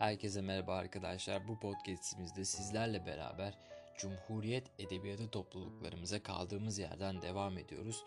Herkese merhaba arkadaşlar. Bu podcastimizde sizlerle beraber Cumhuriyet Edebiyatı topluluklarımıza kaldığımız yerden devam ediyoruz.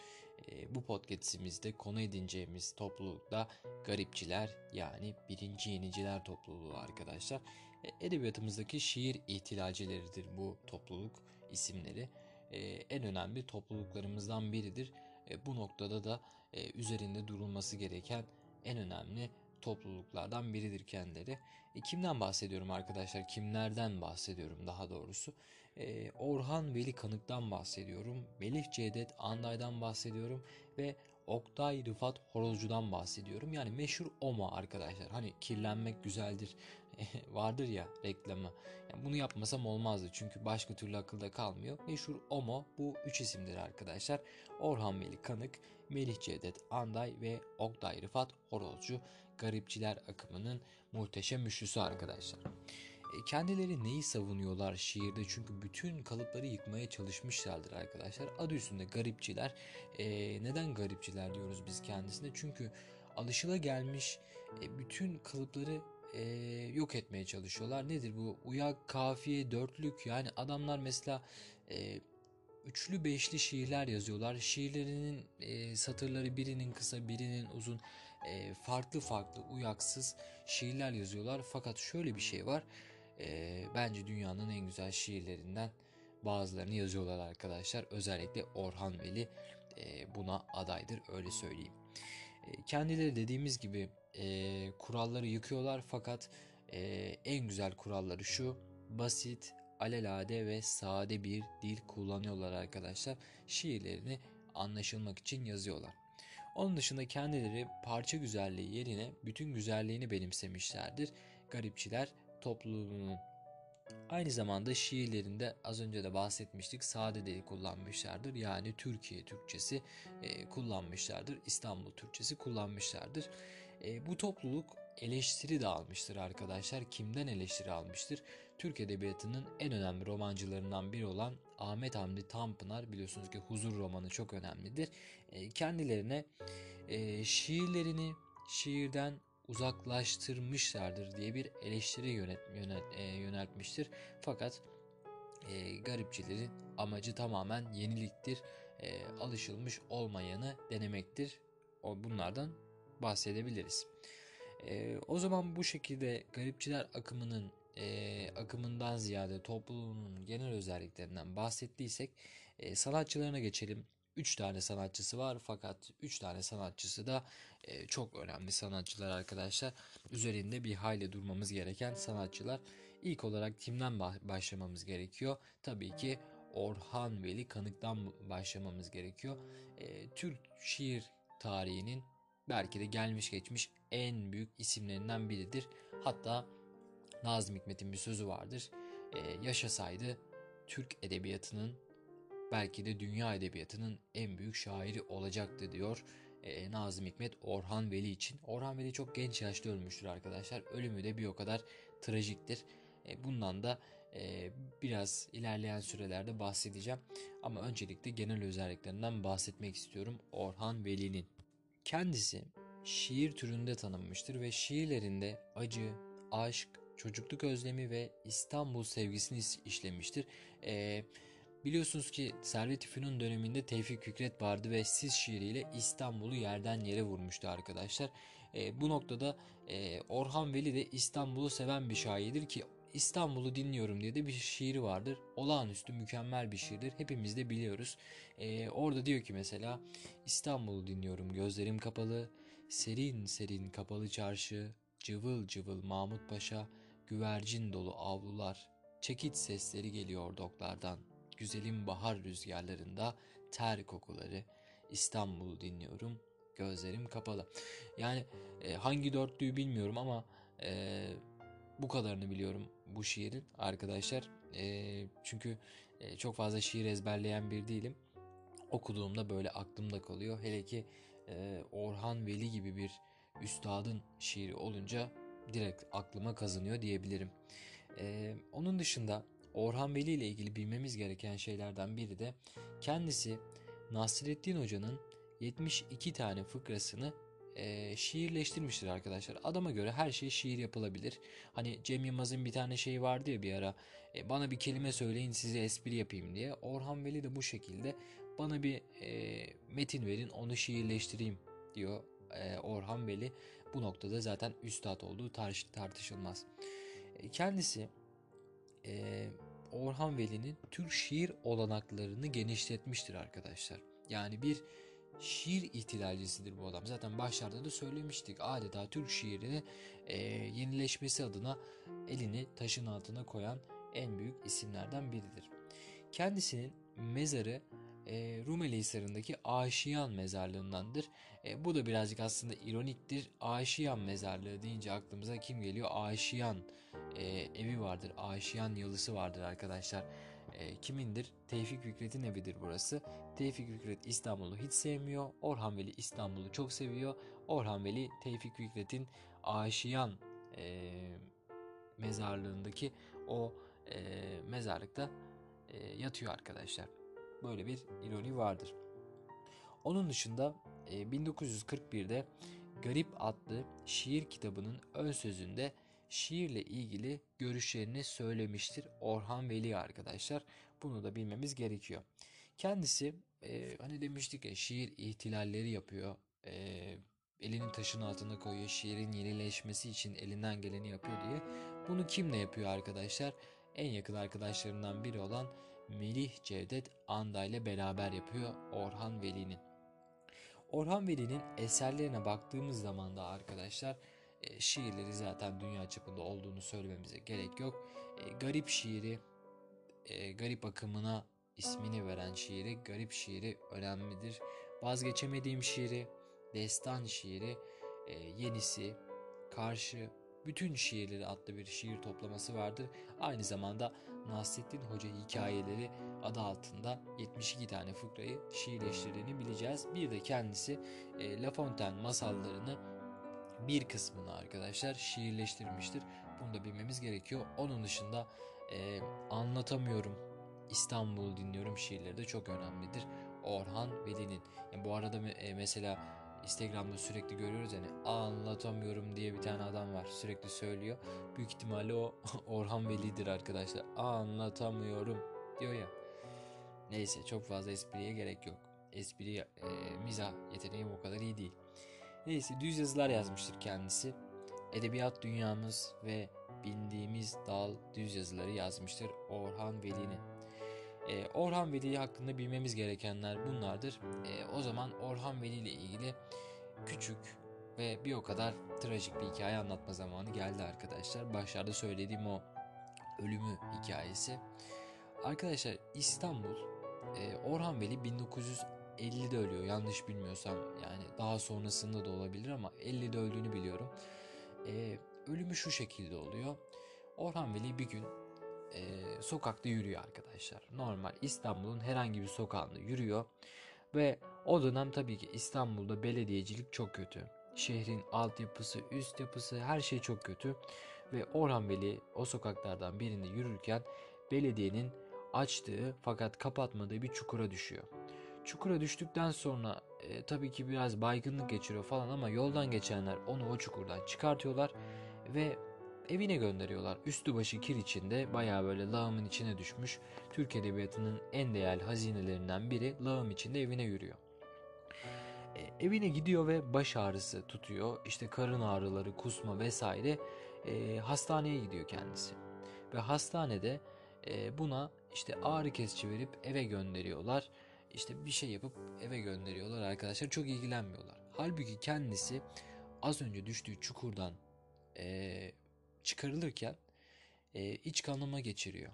E, bu podcastimizde konu edineceğimiz toplulukta garipçiler yani birinci yeniciler topluluğu arkadaşlar. E, edebiyatımızdaki şiir ihtilalcileridir bu topluluk isimleri. E, en önemli topluluklarımızdan biridir. E, bu noktada da e, üzerinde durulması gereken en önemli topluluklardan biridir kendileri. E, kimden bahsediyorum arkadaşlar? Kimlerden bahsediyorum daha doğrusu? E, Orhan Veli Kanık'tan bahsediyorum. Melih Cevdet Anday'dan bahsediyorum. Ve Oktay Rıfat Horozcu'dan bahsediyorum. Yani meşhur OMA arkadaşlar. Hani kirlenmek güzeldir vardır ya reklamı. Yani bunu yapmasam olmazdı çünkü başka türlü akılda kalmıyor. Meşhur OMO bu üç isimdir arkadaşlar. Orhan Veli Kanık, Melih Cevdet Anday ve Oktay Rıfat Horozcu garipçiler akımının muhteşem üçlüsü arkadaşlar. E, kendileri neyi savunuyorlar şiirde çünkü bütün kalıpları yıkmaya çalışmışlardır arkadaşlar. Adı üstünde garipçiler. E, neden garipçiler diyoruz biz kendisine? Çünkü alışıla gelmiş e, bütün kalıpları e, yok etmeye çalışıyorlar. Nedir bu? Uyak, kafiye, dörtlük yani adamlar mesela e, üçlü beşli şiirler yazıyorlar. Şiirlerinin e, satırları birinin kısa birinin uzun e, farklı farklı uyaksız şiirler yazıyorlar. Fakat şöyle bir şey var. E, bence dünyanın en güzel şiirlerinden bazılarını yazıyorlar arkadaşlar. Özellikle Orhan Veli e, buna adaydır öyle söyleyeyim. E, kendileri dediğimiz gibi e, kuralları yıkıyorlar fakat e, en güzel kuralları şu basit, alelade ve sade bir dil kullanıyorlar arkadaşlar. Şiirlerini anlaşılmak için yazıyorlar. Onun dışında kendileri parça güzelliği yerine bütün güzelliğini benimsemişlerdir. Garipçiler topluluğunun Aynı zamanda şiirlerinde az önce de bahsetmiştik sade dili kullanmışlardır. Yani Türkiye Türkçesi e, kullanmışlardır. İstanbul Türkçesi kullanmışlardır. E, bu topluluk eleştiri de almıştır arkadaşlar. Kimden eleştiri almıştır? Türk Edebiyatı'nın en önemli romancılarından biri olan Ahmet Hamdi Tanpınar biliyorsunuz ki Huzur romanı çok önemlidir. E, kendilerine e, şiirlerini şiirden uzaklaştırmışlardır diye bir eleştiri yönet, yönet, e, yöneltmiştir. Fakat e, garipçilerin amacı tamamen yeniliktir. E, alışılmış olmayanı denemektir. O bunlardan bahsedebiliriz. E, o zaman bu şekilde garipçiler akımının e, akımından ziyade topluluğunun genel özelliklerinden bahsettiysek e, sanatçılarına geçelim. 3 tane sanatçısı var fakat 3 tane sanatçısı da e, çok önemli sanatçılar arkadaşlar. Üzerinde bir hayli durmamız gereken sanatçılar. İlk olarak kimden başlamamız gerekiyor? Tabii ki Orhan Veli Kanık'tan başlamamız gerekiyor. E, Türk şiir tarihinin belki de gelmiş geçmiş en büyük isimlerinden biridir. Hatta Nazım Hikmet'in bir sözü vardır. E, yaşasaydı Türk edebiyatının belki de dünya edebiyatının en büyük şairi olacaktı diyor e, Nazım Hikmet Orhan Veli için. Orhan Veli çok genç yaşta ölmüştür arkadaşlar. Ölümü de bir o kadar trajiktir. E, bundan da e, biraz ilerleyen sürelerde bahsedeceğim. Ama öncelikle genel özelliklerinden bahsetmek istiyorum Orhan Veli'nin. Kendisi şiir türünde tanınmıştır ve şiirlerinde acı, aşk, çocukluk özlemi ve İstanbul sevgisini işlemiştir. Eee Biliyorsunuz ki Servet Fünun döneminde Tevfik Fikret vardı ve Siz şiiriyle İstanbul'u yerden yere vurmuştu arkadaşlar. E, bu noktada e, Orhan Veli de İstanbul'u seven bir şairdir ki İstanbul'u dinliyorum diye de bir şiiri vardır. Olağanüstü mükemmel bir şiirdir. Hepimiz de biliyoruz. Ee, orada diyor ki mesela İstanbul'u dinliyorum gözlerim kapalı. Serin serin kapalı çarşı. Cıvıl cıvıl Mahmut Paşa. Güvercin dolu avlular. Çekit sesleri geliyor doklardan güzelim bahar rüzgarlarında ter kokuları, İstanbul'u dinliyorum, gözlerim kapalı. Yani e, hangi dörtlüğü bilmiyorum ama e, bu kadarını biliyorum bu şiirin arkadaşlar. E, çünkü e, çok fazla şiir ezberleyen bir değilim. Okuduğumda böyle aklımda kalıyor. Hele ki e, Orhan Veli gibi bir üstadın şiiri olunca direkt aklıma kazınıyor diyebilirim. E, onun dışında Orhan Veli ile ilgili bilmemiz gereken şeylerden biri de kendisi Nasrettin Hoca'nın 72 tane fıkrasını e, şiirleştirmiştir arkadaşlar. Adama göre her şey şiir yapılabilir. Hani Cem Yılmaz'ın bir tane şeyi vardı ya bir ara. E, bana bir kelime söyleyin size espri yapayım diye. Orhan Veli de bu şekilde bana bir e, metin verin onu şiirleştireyim diyor e, Orhan Veli. Bu noktada zaten üstad olduğu tartış tartışılmaz. E, kendisi e, Orhan Veli'nin Türk şiir olanaklarını genişletmiştir arkadaşlar. Yani bir şiir ihtilalcisidir bu adam. Zaten başlarda da söylemiştik. Adeta Türk şiirini e, yenileşmesi adına elini taşın altına koyan en büyük isimlerden biridir. Kendisinin mezarı e, Rumeli Hisarı'ndaki Aşiyan mezarlığındandır. E, bu da birazcık aslında ironiktir. Aşiyan mezarlığı deyince aklımıza kim geliyor? Aşiyan e, evi vardır. Aşiyan yalısı vardır arkadaşlar. E, kimindir? Tevfik Fikret'in evidir burası. Tevfik Fikret İstanbul'u hiç sevmiyor. Orhan Veli İstanbul'u çok seviyor. Orhan Veli Tevfik Fikret'in Aşiyan e, mezarlığındaki o e, mezarlıkta e, yatıyor arkadaşlar. Böyle bir ironi vardır. Onun dışında e, 1941'de Garip adlı şiir kitabının ön sözünde şiirle ilgili görüşlerini söylemiştir Orhan Veli arkadaşlar. Bunu da bilmemiz gerekiyor. Kendisi e, hani demiştik ya şiir ihtilalleri yapıyor. E, elini taşın altına koyuyor. Şiirin yenileşmesi için elinden geleni yapıyor diye. Bunu kimle yapıyor arkadaşlar? En yakın arkadaşlarından biri olan Melih Cevdet Anda ile beraber yapıyor Orhan Veli'nin. Orhan Veli'nin eserlerine baktığımız zaman da arkadaşlar e, şiirleri zaten dünya çapında olduğunu söylememize gerek yok. E, garip şiiri, e, garip akımına ismini veren şiiri, garip şiiri önemlidir. Vazgeçemediğim şiiri, destan şiiri, yenisi, karşı, bütün şiirleri adlı bir şiir toplaması vardır. Aynı zamanda Nasrettin Hoca hikayeleri adı altında 72 tane fıkrayı şiirleştirdiğini bileceğiz. Bir de kendisi e, La Fontaine masallarını bir kısmını arkadaşlar şiirleştirmiştir. Bunu da bilmemiz gerekiyor. Onun dışında e, anlatamıyorum İstanbul dinliyorum şiirleri de çok önemlidir. Orhan Veli'nin. Yani bu arada e, mesela Instagram'da sürekli görüyoruz yani anlatamıyorum diye bir tane adam var sürekli söylüyor. Büyük ihtimalle o Orhan Veli'dir arkadaşlar. Anlatamıyorum diyor ya. Neyse çok fazla espriye gerek yok. Espri e, mizah yeteneğim o kadar iyi değil. Neyse düz yazılar yazmıştır kendisi. Edebiyat dünyamız ve bindiğimiz dal düz yazıları yazmıştır Orhan Veli'nin. E, Orhan Veli hakkında bilmemiz gerekenler bunlardır. E, o zaman Orhan Veli ile ilgili küçük ve bir o kadar trajik bir hikaye anlatma zamanı geldi arkadaşlar. Başlarda söylediğim o ölümü hikayesi. Arkadaşlar İstanbul, e, Orhan Veli 1950'de ölüyor yanlış bilmiyorsam yani daha sonrasında da olabilir ama 50'de öldüğünü biliyorum. E, ölümü şu şekilde oluyor. Orhan Veli bir gün e, sokakta yürüyor arkadaşlar. Normal İstanbul'un herhangi bir sokağında yürüyor ve o dönem tabii ki İstanbul'da belediyecilik çok kötü. Şehrin altyapısı, üst yapısı her şey çok kötü ve Orhan Veli o sokaklardan birinde yürürken belediyenin açtığı fakat kapatmadığı bir çukura düşüyor. Çukura düştükten sonra e, tabii ki biraz baygınlık geçiriyor falan ama yoldan geçenler onu o çukurdan çıkartıyorlar ve evine gönderiyorlar. Üstü başı kir içinde baya böyle lağımın içine düşmüş. Türk Edebiyatı'nın en değerli hazinelerinden biri lağım içinde evine yürüyor. E, evine gidiyor ve baş ağrısı tutuyor. İşte karın ağrıları, kusma vesaire. E, hastaneye gidiyor kendisi. Ve hastanede e, buna işte ağrı kesici verip eve gönderiyorlar. İşte bir şey yapıp eve gönderiyorlar arkadaşlar. Çok ilgilenmiyorlar. Halbuki kendisi az önce düştüğü çukurdan e, çıkarılırken e, iç kanama geçiriyor.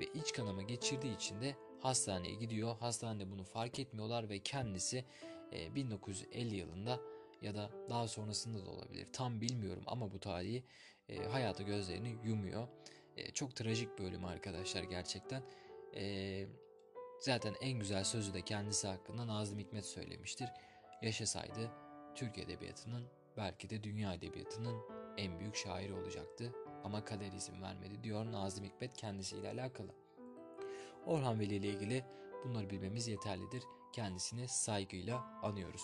Ve iç kanama geçirdiği için de hastaneye gidiyor. Hastanede bunu fark etmiyorlar ve kendisi e, 1950 yılında ya da daha sonrasında da olabilir. Tam bilmiyorum ama bu tarihi e, hayata gözlerini yumuyor. E, çok trajik bölüm arkadaşlar gerçekten. E, zaten en güzel sözü de kendisi hakkında Nazım Hikmet söylemiştir. Yaşasaydı Türk Edebiyatı'nın belki de dünya edebiyatının en büyük şairi olacaktı ama kader izin vermedi diyor Nazım Hikmet kendisiyle alakalı. Orhan Veli ile ilgili bunları bilmemiz yeterlidir. Kendisini saygıyla anıyoruz.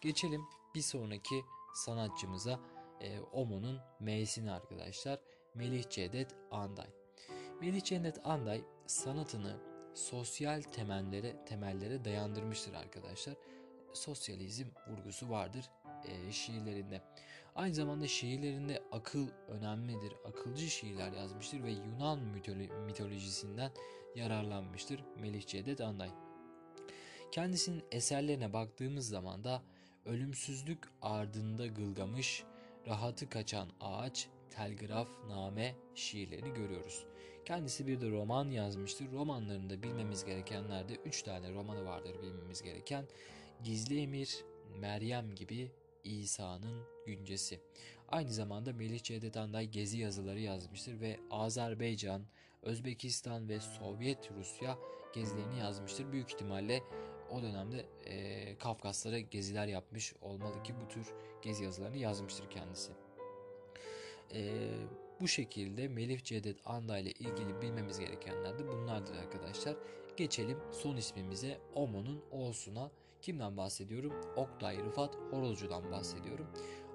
Geçelim bir sonraki sanatçımıza e, Omo'nun M'sini arkadaşlar. Melih Cevdet Anday. Melih Cevdet Anday sanatını sosyal temellere temellere dayandırmıştır arkadaşlar. Sosyalizm vurgusu vardır e, şiirlerinde. Aynı zamanda şiirlerinde akıl önemlidir. Akılcı şiirler yazmıştır ve Yunan mitolo- mitolojisinden yararlanmıştır Melih Cevdet Anday. Kendisinin eserlerine baktığımız zaman da ölümsüzlük ardında Gılgamış, rahatı kaçan ağaç, telgraf, name şiirlerini görüyoruz. Kendisi bir de roman yazmıştır. Romanlarında bilmemiz gerekenlerde 3 tane romanı vardır bilmemiz gereken. Gizli Emir, Meryem gibi İsa'nın güncesi. Aynı zamanda Melih Cevdet Anday gezi yazıları yazmıştır ve Azerbaycan, Özbekistan ve Sovyet Rusya gezilerini yazmıştır. Büyük ihtimalle o dönemde e, Kafkaslara geziler yapmış olmalı ki bu tür gezi yazılarını yazmıştır kendisi. E, bu şekilde Melih Cevdet Anda ile ilgili bilmemiz gerekenler de bunlardır arkadaşlar. Geçelim son ismimize Omo'nun O'suna. Kimden bahsediyorum? Oktay Rıfat Horozcu'dan bahsediyorum.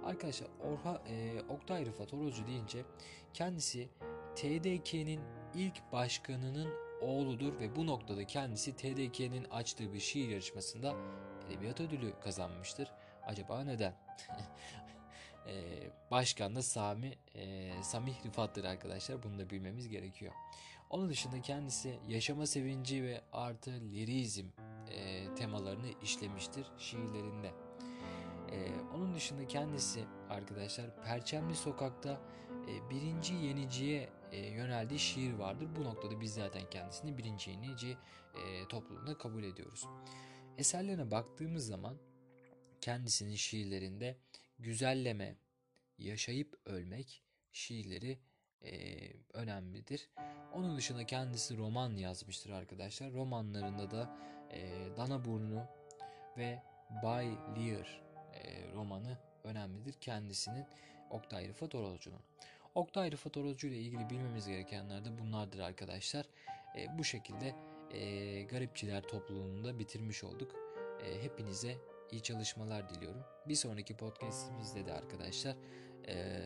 Arkadaşlar Orha, e, Oktay Rıfat Horozcu deyince kendisi TDK'nin ilk başkanının oğludur ve bu noktada kendisi TDK'nin açtığı bir şiir yarışmasında edebiyat ödülü kazanmıştır. Acaba neden? ee, başkan da Sami e, Samih Rıfat'tır arkadaşlar. Bunu da bilmemiz gerekiyor. Onun dışında kendisi yaşama sevinci ve artı lirizm e, temalarını işlemiştir şiirlerinde. E, onun dışında kendisi arkadaşlar Perçemli Sokak'ta e, birinci yeniciye e, yöneldiği şiir vardır. Bu noktada biz zaten kendisini birinci yenici e, topluluğunda kabul ediyoruz. Eserlerine baktığımız zaman kendisinin şiirlerinde güzelleme, yaşayıp ölmek şiirleri e, önemlidir. Onun dışında kendisi roman yazmıştır arkadaşlar. Romanlarında da e, Danaburnu ve Bay Lear e, romanı önemlidir. Kendisinin Oktay Rıfat Oralcı'nın. Oktay Rıfat Oralcı ile ilgili bilmemiz gerekenler de bunlardır arkadaşlar. E, bu şekilde e, Garipçiler topluluğunu bitirmiş olduk. E, hepinize iyi çalışmalar diliyorum. Bir sonraki podcastimizde de arkadaşlar e,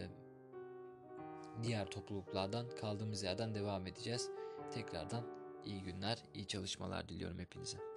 diğer topluluklardan kaldığımız yerden devam edeceğiz. Tekrardan iyi günler, iyi çalışmalar diliyorum hepinize.